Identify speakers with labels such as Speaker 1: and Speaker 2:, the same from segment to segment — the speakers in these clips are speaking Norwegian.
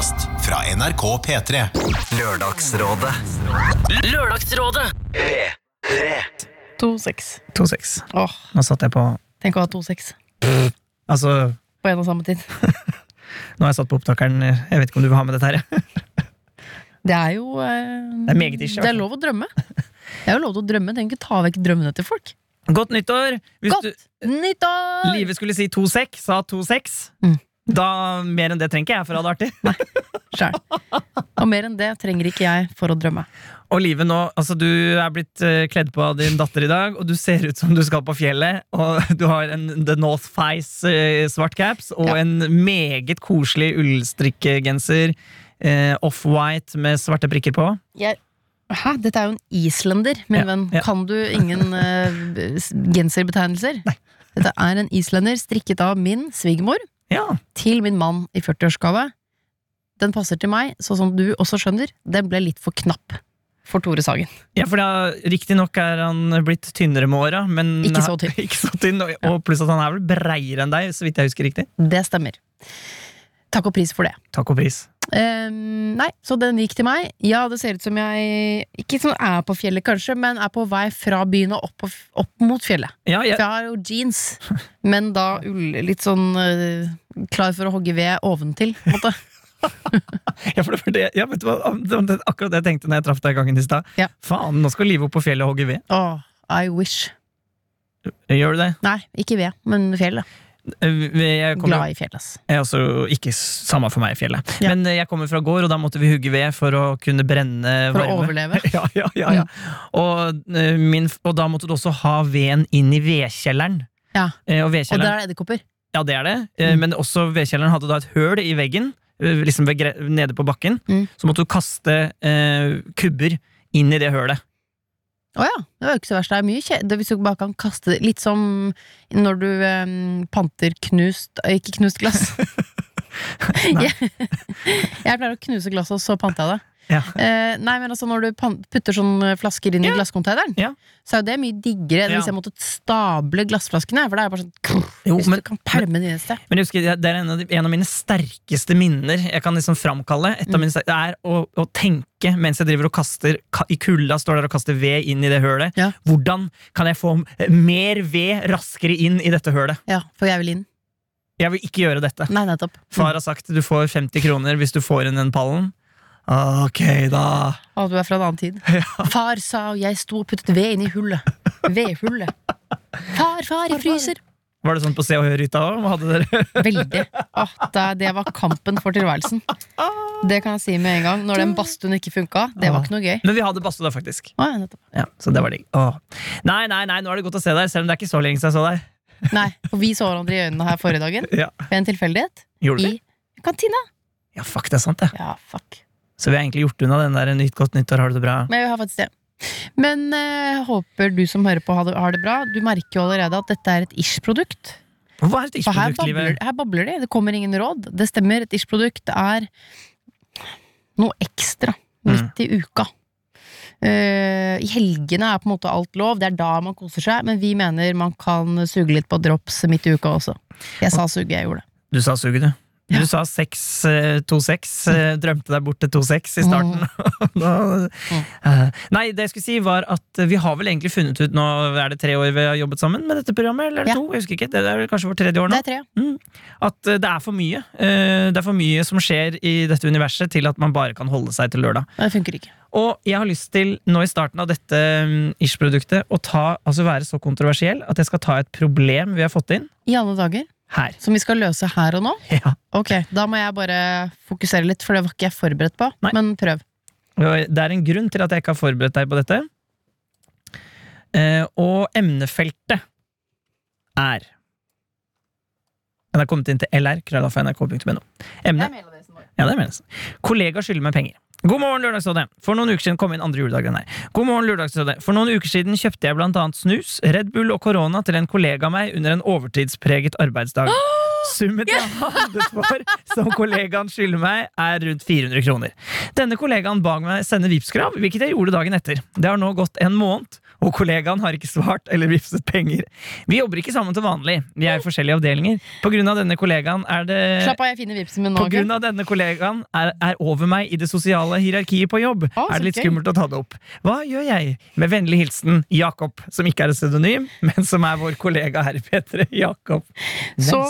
Speaker 1: podkast fra NRK P3.
Speaker 2: Lørdagsrådet.
Speaker 3: Lørdagsrådet.
Speaker 2: P3.
Speaker 4: 2-6.
Speaker 5: 2-6.
Speaker 4: Åh,
Speaker 5: Nå satt jeg på
Speaker 4: tenk å ha 2-6
Speaker 5: Altså,
Speaker 4: på en og samme tid.
Speaker 5: nå har jeg satt på opptakeren. Jeg vet ikke om du vil ha med dette her.
Speaker 4: Det er jo eh,
Speaker 5: Det er meget ikke. i hvert
Speaker 4: Det er
Speaker 5: fall.
Speaker 4: lov å drømme. Det er jo lov til å drømme. Tenk ikke ta vekk drømmene til folk.
Speaker 5: Godt nyttår! Hvis
Speaker 4: Godt nyttår!
Speaker 5: livet Live skulle si 2-6, sa 2-6.
Speaker 4: Mm.
Speaker 5: Da mer enn det trenger ikke jeg for å ha det artig.
Speaker 4: Nei, selv. Og mer enn det trenger ikke jeg for å drømme.
Speaker 5: Og Live nå, altså du er blitt eh, kledd på av din datter i dag, og du ser ut som du skal på fjellet. Og du har en The North Face eh, svart caps og
Speaker 4: Ja.
Speaker 5: en meget koselig ullstrikkegenser. Eh, Off-white med svarte prikker på.
Speaker 4: Jeg Hæ? Dette er jo en islender, min
Speaker 5: Ja,
Speaker 4: venn.
Speaker 5: ja.
Speaker 4: Kan du ingen uh, genserbetegnelser?
Speaker 5: Nei.
Speaker 4: Dette er en islender strikket av min svigermor
Speaker 5: Ja,
Speaker 4: til min mann i 40-årsgave. Den passer til meg, sånn som du også skjønner. Den ble litt for knapp for Tore Sagen.
Speaker 5: Ja, for Riktignok er han blitt tynnere med åra, men
Speaker 4: Ikke så tynn.
Speaker 5: ikke så tynn og, og pluss at han er vel breiere enn deg, så vidt jeg husker riktig.
Speaker 4: Det stemmer. Takk og pris for det.
Speaker 5: Takk og pris.
Speaker 4: Um, nei, så den gikk til meg. Ja, det ser ut som jeg ikke sånn er på fjellet, kanskje, men er på vei fra byen og opp, opp mot fjellet.
Speaker 5: Ja, jeg,
Speaker 4: For jeg har jo jeans, men da ull, litt sånn uh, klar for å hogge ved oventil. på en måte.
Speaker 5: ja, for det var det, ja, vet du hva, det var akkurat det jeg tenkte når jeg traff deg gangen i stad.
Speaker 4: Ja.
Speaker 5: Faen, nå skal Live opp på fjellet og hogge ved.
Speaker 4: Åh, I wish.
Speaker 5: Gjør du det?
Speaker 4: Nei, ikke ved, men fjellet.
Speaker 5: Eh, Jeg kommer,
Speaker 4: Glad i fjellet, ass.
Speaker 5: jeg er også ikke samme for meg i fjellet.
Speaker 4: Ja.
Speaker 5: Men eh, jeg kommer fra gård, og da måtte vi hugge ved for å kunne brenne
Speaker 4: For å overleve.
Speaker 5: ja, ja, ja, ja. Og, eh, min, og da måtte du også ha veden inn i vedkjelleren.
Speaker 4: Ja.
Speaker 5: Eh, Og
Speaker 4: Og der er det edderkopper.
Speaker 5: Ja, det er det. Eh,
Speaker 4: Mm.
Speaker 5: Men også vedkjelleren hadde da et høl i veggen, eh, liksom ved, nede på bakken.
Speaker 4: Mm.
Speaker 5: Så måtte du kaste eh, kubber inn i det hølet.
Speaker 4: Å ja, det var jo ikke så verst. Det er mye kje- det Hvis du bare kan kaste det Litt som når du em, panter knust eh, Ikke knust glass. Jeg, jeg pleier å knuse glasset, og så panter jeg det.
Speaker 5: Ja.
Speaker 4: Eh, nei, men altså Når du putter sånne flasker inn i glasscontaineren,
Speaker 5: Ja.
Speaker 4: så er jo det mye diggere enn hvis jeg måtte stable glassflaskene. For det er bare sånn
Speaker 5: Jo,
Speaker 4: Hvis
Speaker 5: men,
Speaker 4: du kan pælme det
Speaker 5: men jeg husker, det er en av, de, en av mine sterkeste minner jeg kan liksom framkalle. Et av
Speaker 4: Mm.
Speaker 5: mine, sterkeste, det er å, å tenke mens jeg driver og kaster i kulda står der og kaster ved inn i det hølet.
Speaker 4: Ja.
Speaker 5: Hvordan kan jeg få eh, mer ved raskere inn i dette hølet?
Speaker 4: Ja, for jeg vil inn.
Speaker 5: Jeg vil ikke gjøre dette.
Speaker 4: Nei, nettopp.
Speaker 5: Far har sagt du får 50 kroner hvis du får inn den pallen. Ok, da.
Speaker 4: Å, du er fra en annen tid. Far sa, og jeg sto og puttet ved inn i hullet. Vedhullet. Far, far, jeg fryser.
Speaker 5: Var det sånn på Se og Hør-hytta òg?
Speaker 4: Veldig. Åh, det, det var kampen for tilværelsen. Det kan jeg si med en gang. Når den badstuen ikke funka, det var ikke noe gøy.
Speaker 5: Men vi hadde badstue der, faktisk.
Speaker 4: Ja.
Speaker 5: Ja, så det var digg. Åh. Nei, nei, nei, nå er det godt å se deg, selv om det er ikke så lenge siden jeg så deg.
Speaker 4: Nei, for vi så hverandre i øynene her forrige dagen
Speaker 5: Ja.
Speaker 4: ved en tilfeldighet i kantina.
Speaker 5: Ja, fuck, det er sant, det.
Speaker 4: Ja, fuck.
Speaker 5: Så vi har egentlig gjort unna den der nytt godt nyttår, har du det bra?
Speaker 4: Men jeg har faktisk det. Men eh, håper du som hører på, har det, har det bra. Du merker jo allerede at dette er et ish-produkt.
Speaker 5: Hva er et ish-produkt, livet?
Speaker 4: her babler de. Det kommer ingen råd. Det stemmer. Et ish-produkt er noe ekstra
Speaker 5: Mm.
Speaker 4: midt i uka. Eh, I helgene er på en måte alt lov. Det er da man koser seg. Men vi mener man kan suge litt på drops midt i uka også. Jeg sa suge, jeg gjorde det.
Speaker 5: Du sa suge, du. Du sa 6-2-6. Drømte deg bort til 2-6 i starten. Da- Eh, Nei, det jeg skulle si var at vi har vel egentlig funnet ut Nå er det tre år vi har jobbet sammen med dette programmet, eller er det
Speaker 4: Ja.
Speaker 5: to? Jeg husker ikke. Det er kanskje vårt tredje år
Speaker 4: Det
Speaker 5: nå.
Speaker 4: er tre.
Speaker 5: Mm. At eh, det er for mye. Eh, Det er for mye som skjer i dette universet til at man bare kan holde seg til lørdag.
Speaker 4: Det funker ikke.
Speaker 5: Og jeg har lyst til, nå i starten av dette mm, Ish-produktet, å ta, altså være så kontroversiell at jeg skal ta et problem vi har fått inn
Speaker 4: I alle dager.
Speaker 5: Her.
Speaker 4: Som vi skal løse her og nå.
Speaker 5: Ja.
Speaker 4: Ok, Da må jeg bare fokusere litt, for det var ikke jeg forberedt på.
Speaker 5: Nei.
Speaker 4: Men prøv.
Speaker 5: Det er en grunn til at jeg ikke har forberedt deg på dette. Eh, og emnefeltet er Den er kommet inn til lr, krøllalfa.nrk.no. Emne Ja, det er jeg Kollega skylder meg penger. God morgen, Lørdagsrådet! For noen uker siden kom inn andre juledag. den her. God morgen, Lørdagsrådet. For noen uker siden kjøpte jeg blant annet snus, Red Bull og korona til en kollega av meg under en overtidspreget arbeidsdag. Summen jeg handlet for, som kollegaen skylder meg, er rundt 400 kroner. Denne kollegaen ba meg sende Vipps-krav, hvilket jeg gjorde dagen etter. Det har nå gått en måned, og kollegaen har ikke svart eller vipset penger. Vi jobber ikke sammen til vanlig, vi er i forskjellige avdelinger. På grunn av denne kollegaen er det
Speaker 4: Slapp av, jeg finner vipsen min nå.
Speaker 5: på grunn av denne kollegaen er, er over meg i det sosiale hierarkiet på jobb.
Speaker 4: Å,
Speaker 5: er det litt skummelt å ta det opp. Hva gjør jeg? Med vennlig hilsen Jakob, som ikke er et pseudonym, men som er vår kollega her i P3. Jakob.
Speaker 4: Så-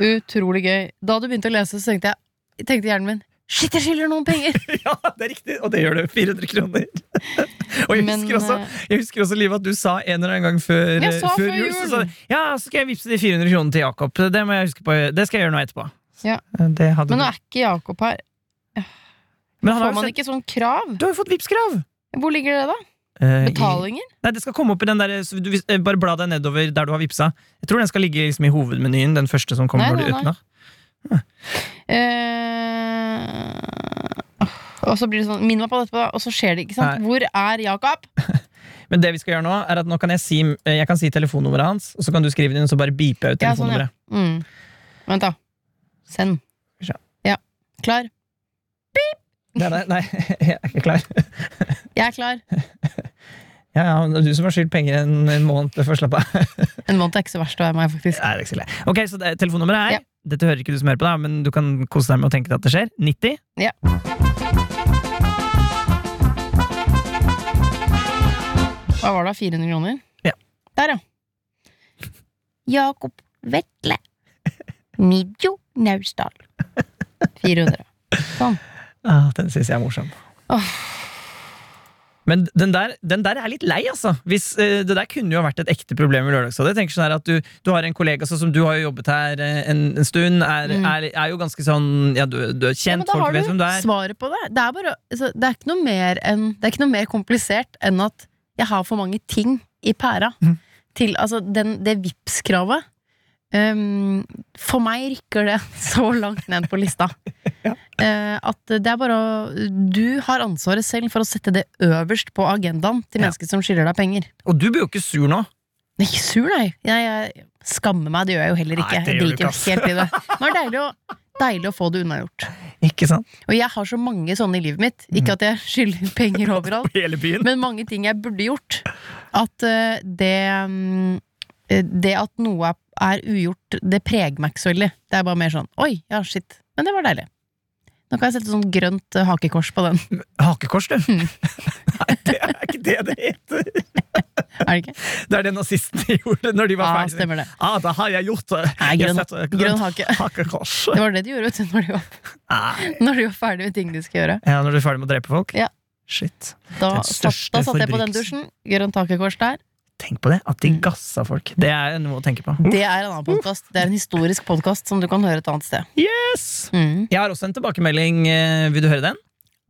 Speaker 4: Utrolig gøy. Da du begynte å lese, så tenkte jeg tenkte hjernen min Shit, jeg skylder noen penger!
Speaker 5: Ja, det er riktig, og det gjør du. 400 kroner. og jeg
Speaker 4: Men,
Speaker 5: husker også,
Speaker 4: eh,
Speaker 5: jeg husker også Liv, at du sa en eller annen gang før,
Speaker 4: Jeg sa
Speaker 5: før
Speaker 4: før
Speaker 5: jul, så Ja, så skal jeg vippse de 400 kronene til Jakob. Det må jeg huske på. Det skal jeg gjøre nå etterpå.
Speaker 4: Ja.
Speaker 5: Det hadde
Speaker 4: Men nå er ikke Jakob her.
Speaker 5: Men han
Speaker 4: Får man
Speaker 5: sett-
Speaker 4: ikke sånn krav?
Speaker 5: Du har jo fått Vipps-krav!
Speaker 4: Hvor ligger det, da?
Speaker 5: Eh,
Speaker 4: Betalinger?
Speaker 5: Nei, det skal komme opp i den der, så du, eh, Bare bla deg nedover der du har vippsa. Jeg tror den skal ligge liksom i hovedmenyen, den første som kommer
Speaker 4: Nei,
Speaker 5: når du åpner.
Speaker 4: Eh, og så blir det sånn Minn meg på dette, da. Og så skjer det, ikke sant?
Speaker 5: Nei.
Speaker 4: Hvor er Jakob?
Speaker 5: Men det vi skal gjøre nå, er at nå kan jeg si eh, Jeg kan si telefonnummeret hans, og så kan du skrive det inn, og så bare beepe jeg ut
Speaker 4: Ja, sånn, ja.
Speaker 5: telefonnummeret.
Speaker 4: Mm. Vent, da. Send.
Speaker 5: Ja.
Speaker 4: Ja. Klar?
Speaker 5: Nei, nei, nei, jeg er ikke klar.
Speaker 4: Jeg er klar.
Speaker 5: Ja, ja, det er du som har skyldt penger en, en måned. Slapp av.
Speaker 4: En måned er ikke så verst å være meg, faktisk.
Speaker 5: Nei, det er ikke så. Ok, så det, telefonnummeret er
Speaker 4: Ja.
Speaker 5: Dette hører ikke du som hører på, da, men du kan kose deg med å tenke deg at det skjer. 90
Speaker 4: Ja. Hva var det? 400 kroner?
Speaker 5: Ja.
Speaker 4: Der, ja. Jakob Vetle. Midjo Naustdal. 400. Sånn.
Speaker 5: ah, Den syns jeg er morsom.
Speaker 4: Åh.
Speaker 5: Men den der, den der er litt lei, altså. Hvis, uh, det der kunne jo vært et ekte problem i Lørdagsrådet. Tenker sånn at du, du har en kollega altså, som du har jo jobbet her eh, en, en stund, er,
Speaker 4: Mm.
Speaker 5: er, er jo ganske sånn Ja, du, du er kjent,
Speaker 4: ja,
Speaker 5: folk
Speaker 4: har
Speaker 5: vet
Speaker 4: du
Speaker 5: hvem du er.
Speaker 4: svaret på det. Det er, bare, altså, det, er ikke noe mer enn, det er ikke noe mer komplisert enn at jeg har for mange ting i pæra.
Speaker 5: Mm.
Speaker 4: Til altså, den, det Vipps-kravet. Um, for meg rykker det så langt ned på lista.
Speaker 5: Ja.
Speaker 4: uh, at det er bare å Du har ansvaret selv for å sette det øverst på agendaen til
Speaker 5: Ja.
Speaker 4: mennesker som skylder deg penger.
Speaker 5: Og du blir jo ikke sur nå.
Speaker 4: Ikke sur, nei. Jeg, jeg skammer meg, det gjør jeg jo heller ikke.
Speaker 5: Nei, det
Speaker 4: jeg driter
Speaker 5: ikke,
Speaker 4: helt i det. Men det er deilig å, deilig å få det unnagjort.
Speaker 5: Ikke sant?
Speaker 4: Og jeg har så mange sånne i livet mitt. Ikke at jeg skylder penger overalt,
Speaker 5: hele byen.
Speaker 4: men mange ting jeg burde gjort. At uh, det mm, eh, Det at noe er- er ugjort, det preger meg ikke så veldig. Det er bare mer sånn oi, ja, shit. Men det var deilig. Nå kan jeg sette sånn grønt eh, hakekors på den.
Speaker 5: Hakekors, du.
Speaker 4: Mm.
Speaker 5: Nei, det er ikke det det heter.
Speaker 4: Er det ikke?
Speaker 5: Det er det nazistene gjorde når de var
Speaker 4: Ja,
Speaker 5: ferdige.
Speaker 4: stemmer det.
Speaker 5: Ah, da har jeg gjort det.
Speaker 4: Nei, grønn-
Speaker 5: setter
Speaker 4: grønn hake.
Speaker 5: hakekors.
Speaker 4: Det var det de gjorde vet du, når de var,
Speaker 5: Nei.
Speaker 4: når de var ferdige med ting de skulle gjøre.
Speaker 5: Ja, når du er ferdig med å drepe folk?
Speaker 4: Ja.
Speaker 5: Shit.
Speaker 4: Da, satt, da satt jeg på den dusjen. Grønt hakekors der.
Speaker 5: Tenk på det, at de
Speaker 4: Mm.
Speaker 5: gassa folk. Det er noe å tenke på.
Speaker 4: Det er en annen podcast. Det er en historisk podkast som du kan høre et annet sted.
Speaker 5: Yes!
Speaker 4: Mm.
Speaker 5: Jeg har også en tilbakemelding. eh, Vil du høre den?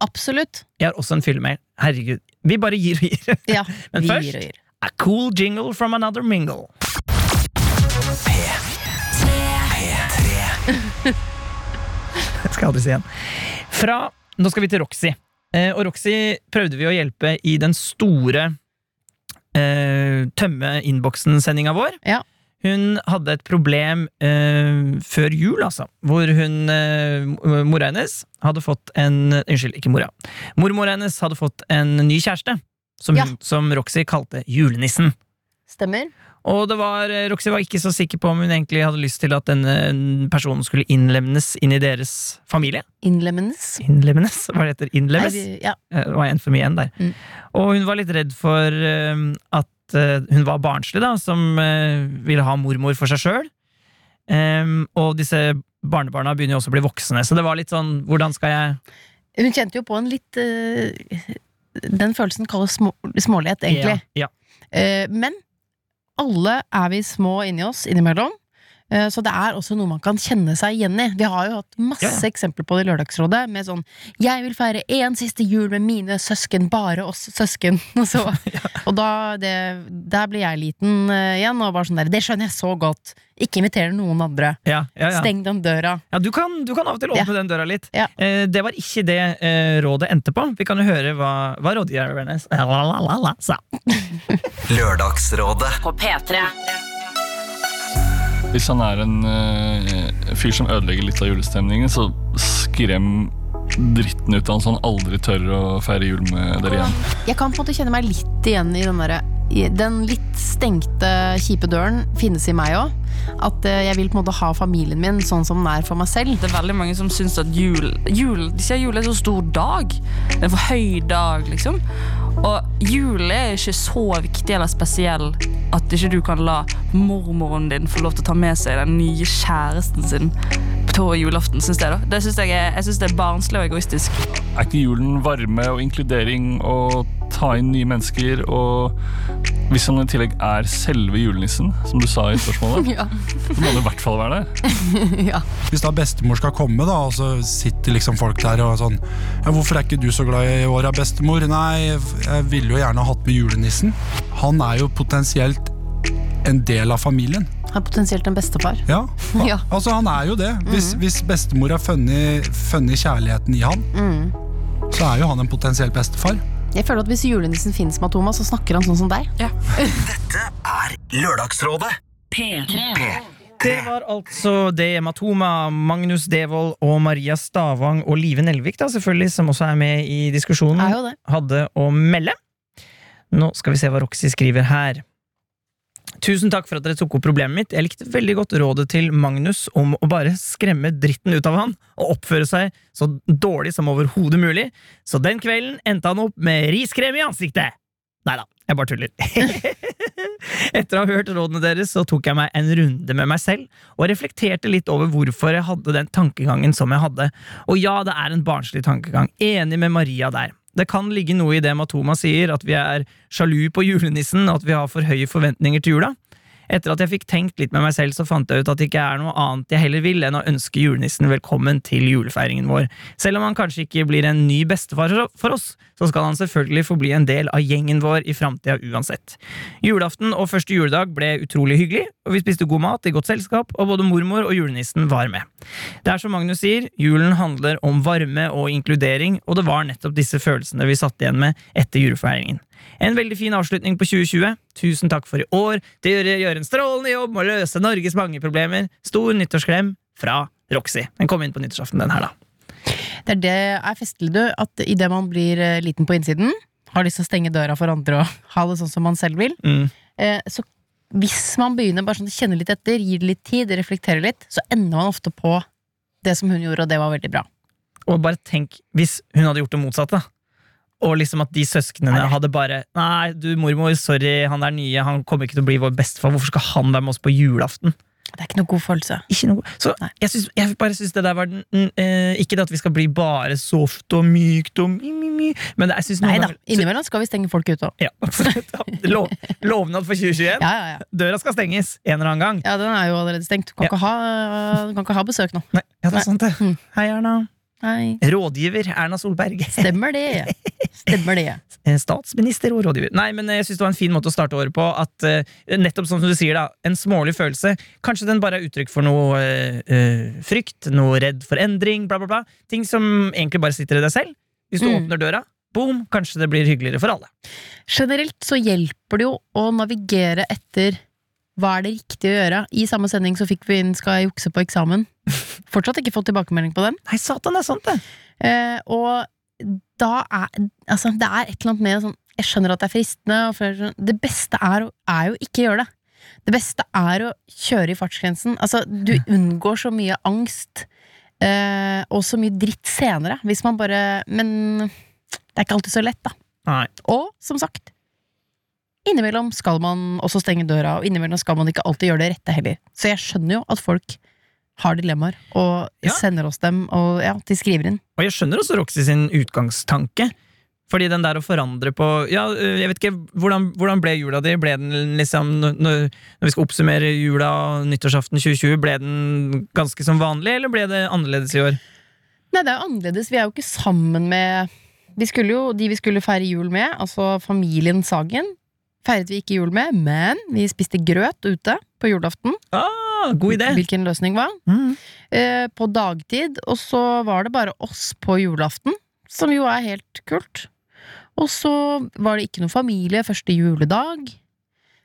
Speaker 4: Absolutt.
Speaker 5: Jeg har også en fyllemail. Herregud. Vi bare gir og gir.
Speaker 4: Ja,
Speaker 5: Men
Speaker 4: vi
Speaker 5: først-
Speaker 4: gir gir.
Speaker 5: A cool jingle from another mingle. Jeg skal aldri si igjen. Fra Nå skal vi til Roxy. Eh, og Roxy prøvde vi å hjelpe i den store eh, tømme innboksen-sendinga vår.
Speaker 4: Ja.
Speaker 5: Hun hadde et problem eh, før jul, altså, hvor hun eh, Mora hennes hadde fått en Unnskyld, ikke mora. Mormora hennes hadde fått en ny kjæreste, som,
Speaker 4: Ja.
Speaker 5: hun, som Roxy kalte julenissen.
Speaker 4: Stemmer.
Speaker 5: Og det var, eh, Roxy var ikke så sikker på om hun egentlig hadde lyst til at denne personen skulle innlemmes inn i deres familie.
Speaker 4: Innlemmendes.
Speaker 5: Innlemmes? Hva det heter Innlemmes?
Speaker 4: Nei, Ja.
Speaker 5: Eh, Det var en for mye igjen der.
Speaker 4: Mm.
Speaker 5: Og hun var litt redd for eh, at eh, hun var barnslig, da, som eh, ville ha mormor for seg sjøl. og disse barnebarna begynner jo også å bli voksne, så det var litt sånn Hvordan skal jeg
Speaker 4: Hun kjente jo på en litt eh, Den følelsen kalles små, smålighet, egentlig.
Speaker 5: Ja, ja.
Speaker 4: Eh, men alle er vi små inni oss innimellom. Eh, Så det er også noe man kan kjenne seg igjen i. Vi har jo hatt masse
Speaker 5: Ja, ja.
Speaker 4: eksempler på det i Lørdagsrådet. Med sånn 'Jeg vil feire én siste jul med mine søsken, bare oss søsken'. Og, så, og da det, Der blir jeg liten eh, igjen, og bare sånn der 'Det skjønner jeg så godt'. Ikke inviter noen andre.
Speaker 5: Ja, ja, ja.
Speaker 4: Steng den døra.
Speaker 5: ja du, kan, du kan av og til åpne den døra litt.
Speaker 4: Ja.
Speaker 5: Eh, det var ikke det eh, rådet endte på. Vi kan jo høre hva, hva rådgiverne sa.
Speaker 2: Lørdagsrådet.
Speaker 3: På P3.
Speaker 6: Hvis han er en uh, fyr som ødelegger litt av julestemningen, så skrem dritten ut av han så han aldri tør å feire jul med dere igjen.
Speaker 4: Jeg kan på en måte kjenne meg litt igjen i den derre den litt stengte, kjipe døren finnes i meg òg. At eh, jeg vil på en måte ha familien min sånn som den er for meg selv.
Speaker 7: Det er veldig mange som syns at jul, jul De sier jul er så stor dag. En for høy dag, liksom. Og jul er ikke så viktig eller spesiell at ikke du kan la mormoren din få lov til å ta med seg den nye kjæresten sin på julaften, syns jeg. da Det synes jeg, er, jeg synes det er barnslig og egoistisk.
Speaker 6: Er ikke julen varme og inkludering og ta inn nye mennesker? Og hvis han i tillegg er selve julenissen, som du sa i spørsmålet,
Speaker 4: Ja.
Speaker 6: så må han i hvert fall være der.
Speaker 4: ja.
Speaker 8: Hvis da bestemor skal komme, da, og så sitter liksom folk der og sånn ja, 'Hvorfor er ikke du så glad i åra, bestemor?' Nei, jeg ville jo gjerne ha hatt med julenissen. Han er jo potensielt en del av familien.
Speaker 4: Han er potensielt en bestefar.
Speaker 8: Ja,
Speaker 4: Ja.
Speaker 8: altså han er jo det. Hvis, hvis bestemor har funnet, funnet kjærligheten i han,
Speaker 4: Mm.
Speaker 8: så er jo han en potensiell bestefar.
Speaker 4: Jeg føler at Hvis julenissen finnes med Thomas, så snakker han sånn som deg.
Speaker 2: Dette er Lørdagsrådet. P3.
Speaker 5: Det var altså det Matoma, Magnus Devold og Maria Stavang og Live Nelvik, da, selvfølgelig, som også er med i diskusjonen, hadde å melde. Nå skal vi se hva Roxy skriver her. Tusen takk for at dere tok opp problemet mitt. Jeg likte veldig godt rådet til Magnus om å bare skremme dritten ut av han og oppføre seg så dårlig som overhodet mulig. Så den kvelden endte han opp med riskrem i ansiktet. Nei da, jeg bare tuller. Etter å ha hørt rådene deres, så tok jeg meg en runde med meg selv og reflekterte litt over hvorfor jeg hadde den tankegangen som jeg hadde. Og ja, det er en barnslig tankegang. Enig med Maria der. Det kan ligge noe i det Matoma sier, at vi er sjalu på julenissen, at vi har for høye forventninger til jula. Etter at jeg fikk tenkt litt med meg selv, så fant jeg ut at det ikke er noe annet jeg heller vil enn å ønske julenissen velkommen til julefeiringen vår. Selv om han kanskje ikke blir en ny bestefar for oss, så skal han selvfølgelig få bli en del av gjengen vår i framtida uansett. Julaften og første juledag ble utrolig hyggelig, og vi spiste god mat i godt selskap, og både mormor og julenissen var med. Det er som Magnus sier, julen handler om varme og inkludering, og det var nettopp disse følelsene vi satt igjen med etter julefeiringen. En veldig fin avslutning på 2020. Tusen takk for i år. Dere gjør en strålende jobb med å løse Norges mange problemer. Stor nyttårsklem fra Roxy. Den kom inn på nyttårsaften, den her, da.
Speaker 4: Det er det er festlig, du, at idet man blir eh, liten på innsiden, har lyst til å stenge døra for andre og ha det sånn som man selv vil,
Speaker 5: Mm.
Speaker 4: eh, så hvis man begynner bare sånn å kjenne litt etter, gir det litt tid, reflekterer litt, så ender man ofte på det som hun gjorde, og det var veldig bra.
Speaker 5: Og bare tenk hvis hun hadde gjort det motsatte. da. Og liksom at de søsknene hadde bare Nei, du mormor, sorry, han der nye Han kommer ikke til å bli vår bestefar. Hvorfor skal han være med oss på julaften?
Speaker 4: Det er ikke noe god følelse.
Speaker 5: Ikke noe Så
Speaker 4: Nei.
Speaker 5: jeg, synes, jeg bare synes det der var den eh, Ikke det at vi skal bli bare soft og mykt og my, my, my, men det, jeg synes
Speaker 4: Nei da,
Speaker 5: ganger-
Speaker 4: innimellom skal vi stenge folk ute òg.
Speaker 5: Ja. Lov, lovnad for 2021.
Speaker 4: Ja, ja.
Speaker 5: Døra skal stenges en eller annen gang.
Speaker 4: ja, den er jo allerede stengt. Du kan, ikke, ha, du kan ikke ha besøk nå.
Speaker 5: Nei, ja, det er sant, det.
Speaker 4: Mm.
Speaker 5: Hei, Erna.
Speaker 4: Nei,
Speaker 5: Rådgiver Erna Solberg.
Speaker 4: stemmer det. Stemmer det.
Speaker 5: Eh, Statsminister og rådgiver. Nei, men jeg synes det var en fin måte å starte året på. At uh, Nettopp som du sier, da. En smålig følelse. Kanskje den bare er uttrykk for noe uh, eh, frykt, noe redd for endring, bla, bla, bla. Ting som egentlig bare sitter i deg selv. Hvis du
Speaker 4: Mm.
Speaker 5: åpner døra, boom, kanskje det blir hyggeligere for alle.
Speaker 4: Generelt så hjelper det jo å navigere etter hva er det riktig å gjøre. I samme sending så fikk vi inn 'Skal jeg jukse på eksamen'. Fortsatt ikke fått tilbakemelding på den.
Speaker 5: Nei, satan, det er sant, det!
Speaker 4: Eh, og da er Altså, det er et eller annet med sånn Jeg skjønner at det er fristende, føler sånn Det beste er, er jo ikke gjøre det. Det beste er å kjøre i fartsgrensen. Altså, du unngår så mye angst eh, og så mye dritt senere, hvis man bare Men det er ikke alltid så lett, da.
Speaker 5: Nei.
Speaker 4: Og som sagt, innimellom skal man også stenge døra, og innimellom skal man ikke alltid gjøre det rette heller. Så jeg skjønner jo at folk har dilemmaer, og
Speaker 5: Ja.
Speaker 4: sender oss dem, og ja, de skriver inn.
Speaker 5: Og jeg skjønner også Roxy sin utgangstanke. Fordi den der å forandre på Ja, øh, jeg vet ikke, hvordan, hvordan ble jula di? Ble den liksom Når, når vi skal oppsummere jula og nyttårsaften 2020, ble den ganske som vanlig, eller ble det annerledes i år?
Speaker 4: Nei, det er jo annerledes. Vi er jo ikke sammen med vi skulle jo, De vi skulle feire jul med, altså familien Sagen, feiret vi ikke jul med, men vi spiste grøt ute på julaften.
Speaker 5: Ah, god idé!
Speaker 4: Hvilken løsning var?
Speaker 5: Mm.
Speaker 4: Eh, på dagtid, og så var det bare oss på julaften, som jo er helt kult. Og så var det ikke noe familie første juledag.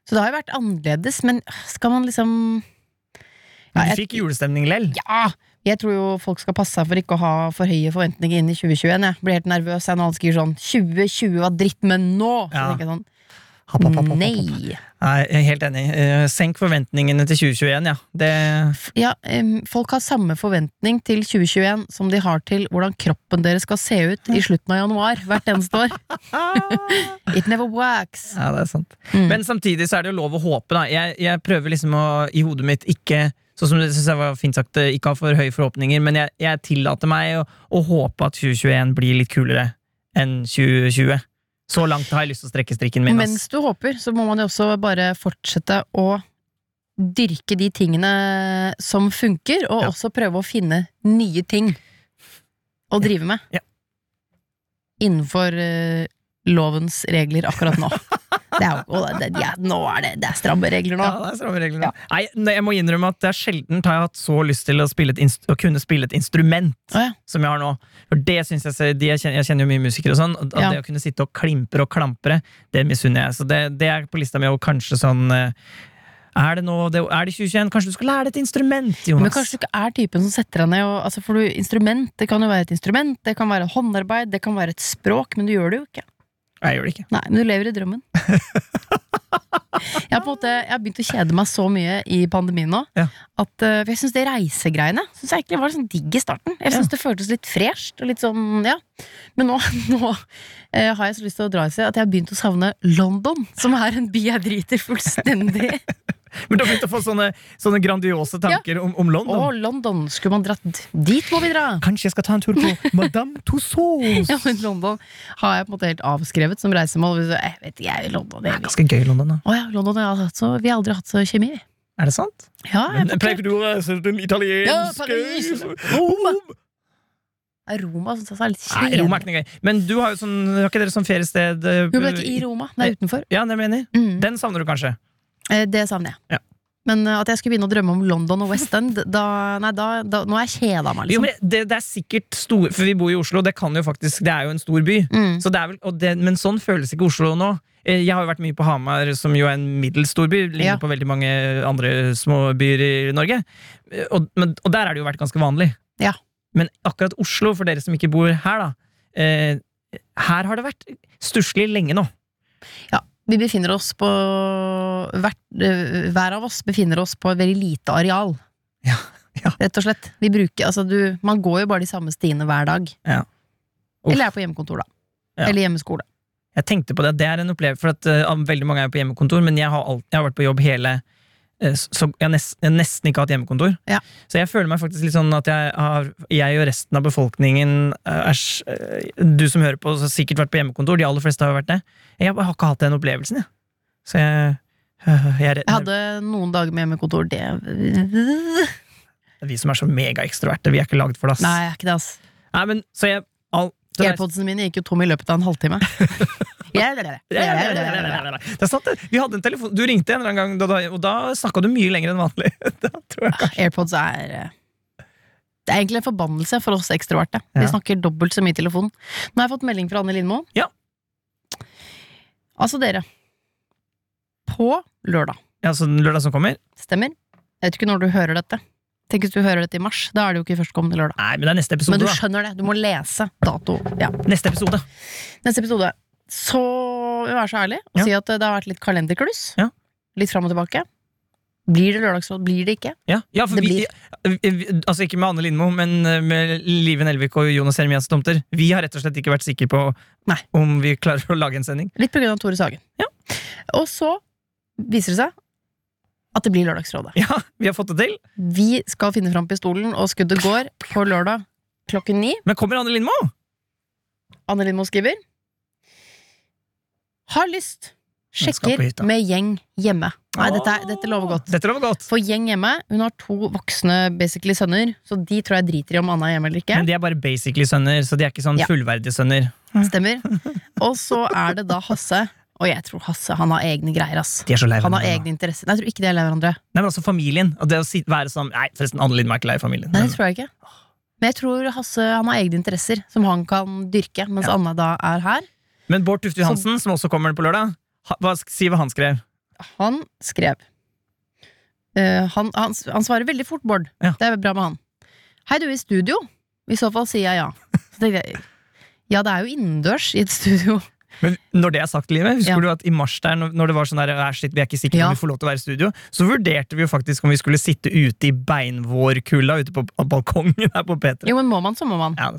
Speaker 4: Så det har jo vært annerledes, men skal man liksom Ja,
Speaker 5: du fikk julestemning lell.
Speaker 4: Ja! Jeg tror jo folk skal passe seg for ikke å ha for høye forventninger inn i 2021. Jeg blir helt nervøs jeg, når alle skriver sånn 2020 var dritt, men nå! Så
Speaker 5: Ja.
Speaker 4: sånn
Speaker 5: Hopp, hopp, happ.
Speaker 4: Nei.
Speaker 5: Nei, jeg er helt enig. Eh, Senk forventningene til 2021, ja. Det,
Speaker 4: Ja, folk har samme forventning til 2021 som de har til hvordan kroppen deres skal se ut i slutten av januar hvert eneste år. It never works.
Speaker 5: ja, det er sant.
Speaker 4: Mm.
Speaker 5: Men samtidig så er det jo lov å håpe, da. Jeg, jeg prøver liksom å i hodet mitt ikke Sånn som det synes jeg var fint sagt, eh, ikke ha for høye forhåpninger, men jeg, jeg tillater meg å, å håpe at 2021 blir litt kulere enn 2020. Så langt har jeg lyst til å strekke strikken min.
Speaker 4: Mens du håper, så må man jo også bare fortsette å dyrke de tingene som funker, og
Speaker 5: Ja.
Speaker 4: også prøve å finne nye ting å drive med.
Speaker 5: Ja.
Speaker 4: Innenfor uh, lovens regler akkurat nå. Det er jo, det, ja, nå er det, det er stramme regler nå.
Speaker 5: Ja, det er stramme regler nå. Nei, nei, jeg må innrømme at det er sjelden har jeg hatt så lyst til å, spille et inst å kunne spille et instrument
Speaker 4: oh, ja.
Speaker 5: som jeg har nå. For det synes Jeg de jeg, kjenner, jeg kjenner jo mye musikere, og sånn og
Speaker 4: Ja.
Speaker 5: det å kunne sitte og klimpre og klampre, det misunner jeg. Så det, det er på lista mi, og kanskje sånn eh, Er det nå det, Er det 2021? Kanskje du skal lære deg et instrument, Jonas?
Speaker 4: Men kanskje du ikke er typen som setter deg ned og altså For du, instrument, det kan jo være et instrument, det kan være håndarbeid, det kan være et språk, men du gjør det jo ikke.
Speaker 5: Nei, jeg gjør det ikke.
Speaker 4: Nei, men du lever i drømmen. Jeg har, på en måte, jeg har begynt å kjede meg så mye i pandemien nå.
Speaker 5: Ja.
Speaker 4: At, for jeg syns det reisegreiene synes jeg egentlig var sånn digg i starten. Jeg synes det føltes litt fresht. Og litt sånn, ja. Men nå, nå eh, har jeg så lyst til å dra i seg at jeg har begynt å savne London, som er en by jeg driter fullstendig.
Speaker 5: Men du har begynt å få sånne, sånne grandiose tanker om, om London?
Speaker 4: Å, London! Skulle man dratt Dit må vi dra!
Speaker 5: Kanskje jeg skal ta en tur på Madame Tussauds?
Speaker 4: Ja, men London har jeg på en måte helt avskrevet som reisemål. Jeg vet ikke, jeg London.
Speaker 5: Det er ganske gøy, London. da
Speaker 4: Å ja, London har hatt så, Vi har aldri hatt så kjemi.
Speaker 5: Er det sant?
Speaker 4: Ja, jeg
Speaker 5: Men Pleier du å reise til den italienske
Speaker 4: Ja, Paris. Roma. Roma syns jeg er litt
Speaker 5: Nei. Roma er ikke noe gøy. Men du har jo sånn, har ikke dere sånn feriested eh,
Speaker 4: Jo, men er ikke i Roma, det er utenfor.
Speaker 5: Ja, det mener jeg.
Speaker 4: Mm.
Speaker 5: Den savner du kanskje?
Speaker 4: Eh, Det savner jeg.
Speaker 5: Ja.
Speaker 4: Men eh, at jeg skulle begynne å drømme om London og West End, da, nei, da, da, nå er jeg kjeda meg,
Speaker 5: Jo,
Speaker 4: liksom.
Speaker 5: men det, det er sikkert stor For vi bor i Oslo, det kan jo faktisk Det er jo en stor by.
Speaker 4: Mm.
Speaker 5: Så det er vel, det, men sånn føles ikke Oslo nå. Eh, Jeg har jo vært mye på Hamar, som jo er en middels stor by. Ligner
Speaker 4: Ja.
Speaker 5: på veldig mange andre små byer i Norge. Og, men, og der har det jo vært ganske vanlig.
Speaker 4: Ja.
Speaker 5: Men akkurat Oslo, for dere som ikke bor her, da eh, Her har det vært stusslig lenge nå.
Speaker 4: Vi befinner oss på hvert, eh, Hver av oss befinner oss på et veldig lite areal.
Speaker 5: Ja, ja.
Speaker 4: Rett og slett. Vi bruker, altså du, man går jo bare de samme stiene hver dag.
Speaker 5: Ja.
Speaker 4: Eller er på hjemmekontor, da. Eller hjemmeskole.
Speaker 5: Jeg tenkte på det, det er en opplevelse For at uh, veldig mange er på hjemmekontor, men jeg har, alt, jeg har vært på jobb hele så jeg har nest, jeg nesten ikke hatt hjemmekontor.
Speaker 4: Ja.
Speaker 5: Så jeg føler meg faktisk litt sånn at jeg, har, jeg og resten av befolkningen eh, er, eh, Du som hører på, har sikkert vært på hjemmekontor. De aller fleste har jo vært det. Jeg har ikke hatt den opplevelsen, jeg. Så jeg, jeg er
Speaker 4: hadde noen dager med hjemmekontor, det
Speaker 5: Vi som er så megaekstroverte, vi er ikke lagd for det, ass.
Speaker 4: Nei, jeg er ikke det, ass.
Speaker 5: Nei, men, så jeg all,
Speaker 4: Airpodsene mine gikk jo tom i løpet av en halvtime. Det er
Speaker 5: sant, det. Vi hadde en telefon Du ringte en eller annen gang, og da snakka du mye lenger enn vanlig. Tror jeg
Speaker 4: Airpods er eh, Det er egentlig en forbannelse for oss ekstroverte. Vi
Speaker 5: Ja.
Speaker 4: snakker dobbelt så mye i telefon. Nå har jeg fått melding fra Anne Lindmo.
Speaker 5: Ja.
Speaker 4: Altså, dere. På lørdag.
Speaker 5: Ja, så den lørdag som kommer?
Speaker 4: Stemmer? Jeg vet ikke når du hører dette. Tenk hvis du hører dette i mars. Da er det jo ikke førstkommende lørdag.
Speaker 5: Nei, men det er neste episode.
Speaker 4: Men du skjønner det. Du må lese dato. Ja.
Speaker 5: Neste episode.
Speaker 4: Neste episode. Så vil jeg være så ærlig og
Speaker 5: Ja.
Speaker 4: si at det har vært litt kalenderkluss.
Speaker 5: Ja.
Speaker 4: Litt fram og tilbake. Blir det lørdagsråd? Blir det ikke?
Speaker 5: Ja, ja for
Speaker 4: Det
Speaker 5: vi, vi, altså ikke med Anne Lindmo, men eh, med Live Nelvik og Jonas Jeremias Tomter. Vi har rett og slett ikke vært sikre på
Speaker 4: Nei.
Speaker 5: om vi klarer å lage en sending.
Speaker 4: Litt av Tore Sagen.
Speaker 5: Ja.
Speaker 4: Og så viser det seg at det blir Lørdagsrådet.
Speaker 5: Ja, vi har fått det til.
Speaker 4: Vi skal finne fram pistolen, og skuddet går på lørdag klokken ni.
Speaker 5: Men kommer Anne Lindmo?
Speaker 4: Anne Lindmo skriver Har lyst. Sjekker med gjeng hjemme. Nei, dette, er- dette lover godt.
Speaker 5: Dette lover godt.
Speaker 4: For gjeng hjemme, hun har to voksne basically sønner, så de tror jeg driter i om Anna er hjemme eller ikke.
Speaker 5: Men de er bare basically sønner, så de er ikke sånn
Speaker 4: Ja.
Speaker 5: fullverdige sønner.
Speaker 4: Stemmer. Og så er det da Hasse. Og jeg tror Hasse han har egne greier. ass
Speaker 5: De er så lei
Speaker 4: Han har egne interesser. Nei, jeg tror ikke de er lei hverandre.
Speaker 5: Nei, men også familien. Og det å si, være sånn Nei, forresten, Anne Lindmark er lei familien.
Speaker 4: Nei, det tror jeg ikke. Men jeg tror Hasse han har egne interesser som han kan dyrke, mens
Speaker 5: Ja.
Speaker 4: Anna da er her.
Speaker 5: Men Bård Tufte Johansen, som også kommer på lørdag, hva, si hva han skrev.
Speaker 4: Han skrev uh, han, han, han svarer veldig fort, Bård.
Speaker 5: Ja.
Speaker 4: Det er bra med han. Hei, du i studio? I så fall sier jeg ja. Så tenkte jeg, ja, det er jo innendørs i et studio.
Speaker 5: Men når det er sagt, Live, husker
Speaker 4: Ja.
Speaker 5: du at i mars der, når det var sånn der, "Æ, shit, vi er ikke sikre på
Speaker 4: Ja.
Speaker 5: om vi får lov til å være i studio, så vurderte vi jo faktisk om vi skulle sitte ute i beinvårkulda ute på balkongen her på P3.
Speaker 4: Jo, men må man, så må man.
Speaker 5: Ja,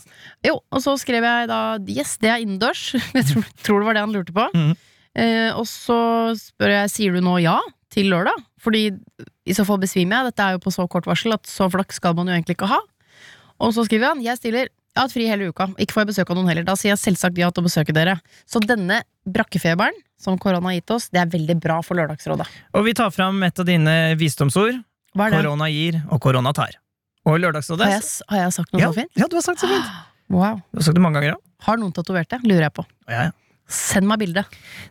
Speaker 4: Jo, og så skrev jeg da Yes, det er innendørs. Jeg tror, tror det var det han lurte på.
Speaker 5: Mm.
Speaker 4: eh, og så spør jeg Sier du nå ja til lørdag. Fordi i så fall besvimer jeg. Dette er jo på så kort varsel at så flaks skal man jo egentlig ikke ha. Og så skriver han jeg stiller jeg har hatt fri hele uka. Ikke får jeg besøk av noen heller. Da sier jeg selvsagt ja til å besøke dere. Så denne brakkefeberen som korona har gitt oss, det er veldig bra for Lørdagsrådet.
Speaker 5: Og vi tar fram et av dine visdomsord. Korona gir, og korona tar. Og Lørdagsrådet
Speaker 4: Har jeg, har jeg sagt noe
Speaker 5: ja,
Speaker 4: så fint?
Speaker 5: ja, du har sagt så fint.
Speaker 4: Wow.
Speaker 5: Du har sagt det mange ganger òg.
Speaker 4: Har noen tatovert det? Lurer jeg på.
Speaker 5: Ja, ja.
Speaker 4: Send meg bilde.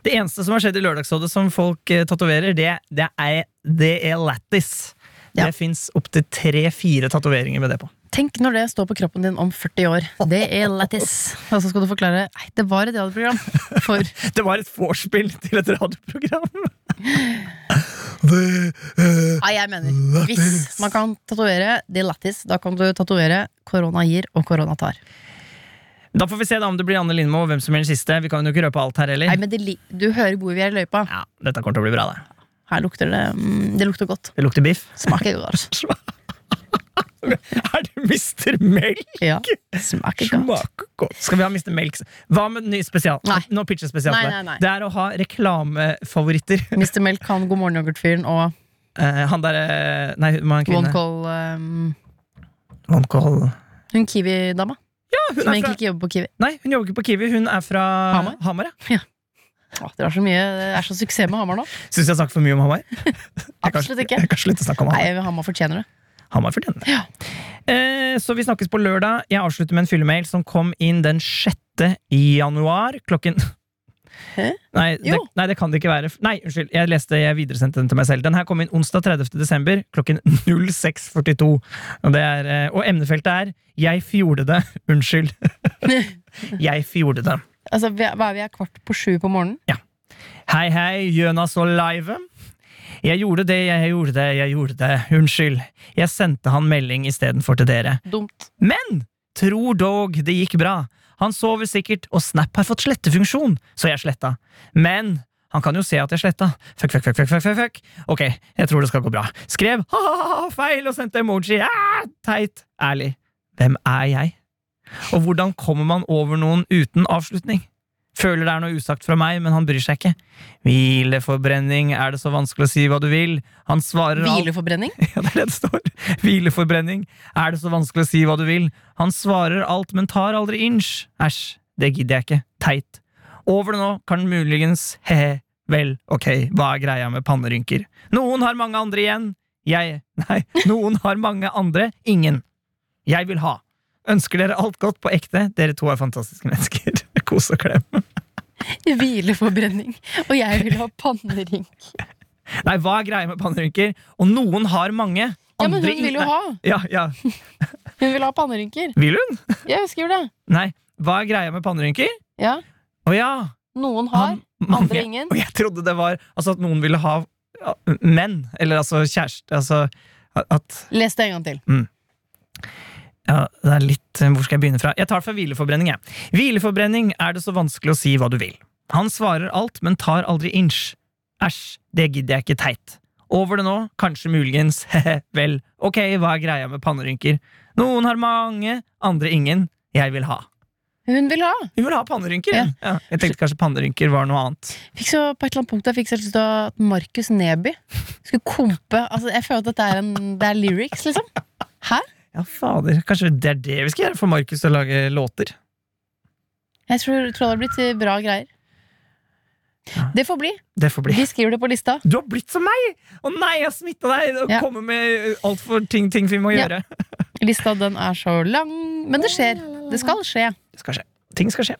Speaker 5: Det eneste som har skjedd i Lørdagsrådet som folk eh, tatoverer, det, det, er, det er
Speaker 4: lattis.
Speaker 5: Det fins opptil tre-fire tatoveringer med det på.
Speaker 4: Tenk når det står på kroppen din om 40 år. Det er lættis. Og så skal du forklare Nei, det var et radioprogram. For
Speaker 5: Det var et vorspiel til et radioprogram.
Speaker 4: Nei, jeg mener Hvis man kan tatovere det lættis, da kan du tatovere korona gir og korona tar.
Speaker 5: Da får vi se da om det blir Anne Lindmo og hvem som blir den siste. Vi kan jo ikke røpe alt her heller.
Speaker 4: Nei, men det, li- Du hører hvor vi er i løypa.
Speaker 5: Ja, dette kommer til å bli bra, det.
Speaker 4: Her lukter det mm, Det lukter godt.
Speaker 5: Det lukter biff.
Speaker 4: Smaker godt.
Speaker 5: Er det Mr. Melk?
Speaker 4: Ja, smaker godt.
Speaker 5: Smaker godt. Skal vi ha Mr. Melk? Hva med ny spesial?
Speaker 4: Nei.
Speaker 5: Nå pitcher spesial
Speaker 4: Nei, nei, nei.
Speaker 5: Det er å ha reklamefavoritter.
Speaker 4: Mr. Melk, han God morgen yoghurt-fyren og
Speaker 5: Eh, han derre Nei, hun var en kvinne.
Speaker 4: One Call um,
Speaker 5: One call.
Speaker 4: Hun Kiwi-dama.
Speaker 5: Ja, hun
Speaker 4: Som
Speaker 5: er
Speaker 4: egentlig
Speaker 5: fra
Speaker 4: ikke jobber på Kiwi.
Speaker 5: Nei, hun jobber ikke på Kiwi. Hun er fra
Speaker 4: Hamar?
Speaker 5: Hamar ja.
Speaker 4: Åh, det, er så mye, det er så suksess med Hamar nå.
Speaker 5: Syns jeg har snakket for mye om Hamar?
Speaker 4: Absolutt ikke.
Speaker 5: Jeg kan slutte å snakke om Hamar.
Speaker 4: Nei.
Speaker 5: Hamar
Speaker 4: fortjener det.
Speaker 5: Hamar fortjener det. Eh, så vi snakkes på lørdag. Jeg avslutter med en fyllemail som kom inn den 6. januar klokken
Speaker 4: Hæ?
Speaker 5: Nei det, nei, det kan det ikke være. Nei, unnskyld. Jeg leste, jeg videresendte den til meg selv. Den her kom inn onsdag 30. desember klokken 06.42. Og, er, eh, og emnefeltet er 'Jeg fjorde det'. Unnskyld. jeg fjorde det.
Speaker 4: Altså, Hva er vi er kvart på sju på morgenen? Ja.
Speaker 5: Hei, hei, Jonas og Live. Jeg gjorde det, jeg gjorde det, jeg gjorde det. Unnskyld. Jeg sendte han melding istedenfor til dere.
Speaker 4: Dumt.
Speaker 5: Men tror dog det gikk bra. Han sover sikkert, og Snap har fått slettefunksjon, så jeg sletta. Men han kan jo se at jeg sletta. Fuck, fuck, fuck, fuck, fuck, fuck. Ok, jeg tror det skal gå bra. Skrev ha-ha-ha, feil og sendte emoji. Ah, teit. Ærlig. Hvem er jeg? Og hvordan kommer man over noen uten avslutning? Føler det er noe usagt fra meg, men han bryr seg ikke. Hvileforbrenning, er det så vanskelig å si hva du vil? Han svarer alt
Speaker 4: Hvileforbrenning?
Speaker 5: ja, det er det det står. Hvileforbrenning. Er det så vanskelig å si hva du vil? Han svarer alt, men tar aldri inch. Æsj, det gidder jeg ikke. Teit. Over det nå kan muligens he-he. Vel, ok, hva er greia med pannerynker? Noen har mange andre igjen. Jeg Nei, noen har mange andre. Ingen. Jeg vil ha. Ønsker dere alt godt på ekte. Dere to er fantastiske mennesker. Kos og klem.
Speaker 4: Hvileforbrenning. Og jeg vil ha pannerynk.
Speaker 5: Nei, hva er greia med pannerynker? Og noen har mange.
Speaker 4: Ja, men
Speaker 5: andre
Speaker 4: hun vil jo ha.
Speaker 5: Ja, ja.
Speaker 4: Hun vil ha pannerynker.
Speaker 5: Vil hun?
Speaker 4: Jeg skriver det.
Speaker 5: Nei, hva er greia med pannerynker?
Speaker 4: Ja.
Speaker 5: Å ja!
Speaker 4: Noen har,
Speaker 5: han- mange-
Speaker 4: andre ingen.
Speaker 5: Og jeg trodde det var altså at noen ville ha ja, menn. Eller altså kjæreste. Altså at
Speaker 4: Les det en gang til.
Speaker 5: Ja, det er litt eh, Hvor skal jeg begynne fra? Jeg tar fra hvileforbrenning, jeg. Hvileforbrenning er det så vanskelig å si hva du vil. Han svarer alt, men tar aldri inch. Æsj, det gidder jeg ikke teit. Over det nå, kanskje muligens, he-he, vel, ok, hva er greia med pannerynker? Noen har mange, andre ingen. Jeg vil ha.
Speaker 4: Hun vil ha.
Speaker 5: Hun vil ha pannerynker.
Speaker 4: Ja.
Speaker 5: Ja. jeg tenkte kanskje pannerynker var noe annet.
Speaker 4: Fikk så På et eller annet punkt jeg fikk så lyst til at Markus Neby skulle kompe altså, Jeg føler at dette er, en, det er lyrics, liksom. Hæ?
Speaker 5: Ja, fader, kanskje det er det vi skal gjøre for Markus å lage låter?
Speaker 4: Jeg tror, tror det hadde blitt eh, bra greier. Det får bli.
Speaker 5: Det får bli.
Speaker 4: Vi skriver det på lista.
Speaker 5: Du har blitt som meg! Å nei, jeg har smitta deg! Og
Speaker 4: Ja.
Speaker 5: kommer med altfor ting, ting vi må
Speaker 4: Ja.
Speaker 5: gjøre.
Speaker 4: Lista den er så lang, men det skjer. Det skal skje.
Speaker 5: Det skal skje. Ting skal skje.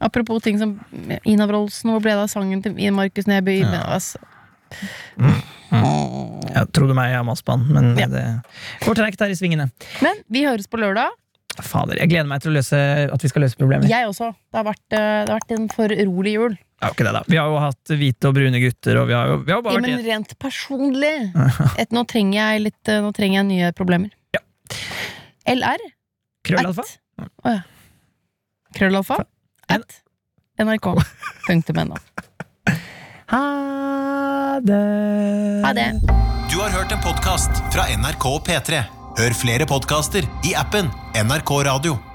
Speaker 4: Apropos ting som Ina Wroldsen, hvor ble det av sangen til Markus Neby? Men, altså,
Speaker 5: Meg, jeg har mast på han, men
Speaker 4: Ja.
Speaker 5: det går treigt her i svingene.
Speaker 4: men vi høres på lørdag.
Speaker 5: Fader, jeg gleder meg til å løse, at vi skal løse problemer.
Speaker 4: Jeg også. Det har vært, eh, det har vært en for rolig jul.
Speaker 5: Ja, ikke det da. Vi har jo hatt hvite og brune gutter, og vi har jo, vi har jo bare
Speaker 4: Ja,
Speaker 5: vært
Speaker 4: men rent personlig et, Nå trenger jeg litt eh, Nå trenger jeg nye problemer.
Speaker 5: Ja.
Speaker 4: LR.
Speaker 5: krøllalfa.
Speaker 4: At- Å ja. Krøllalfa.
Speaker 5: En-
Speaker 4: At nrk.no.
Speaker 5: Ha det.
Speaker 4: Ha det.
Speaker 1: Du har hørt en podkast fra NRK P3. Hør flere podkaster i appen NRK Radio.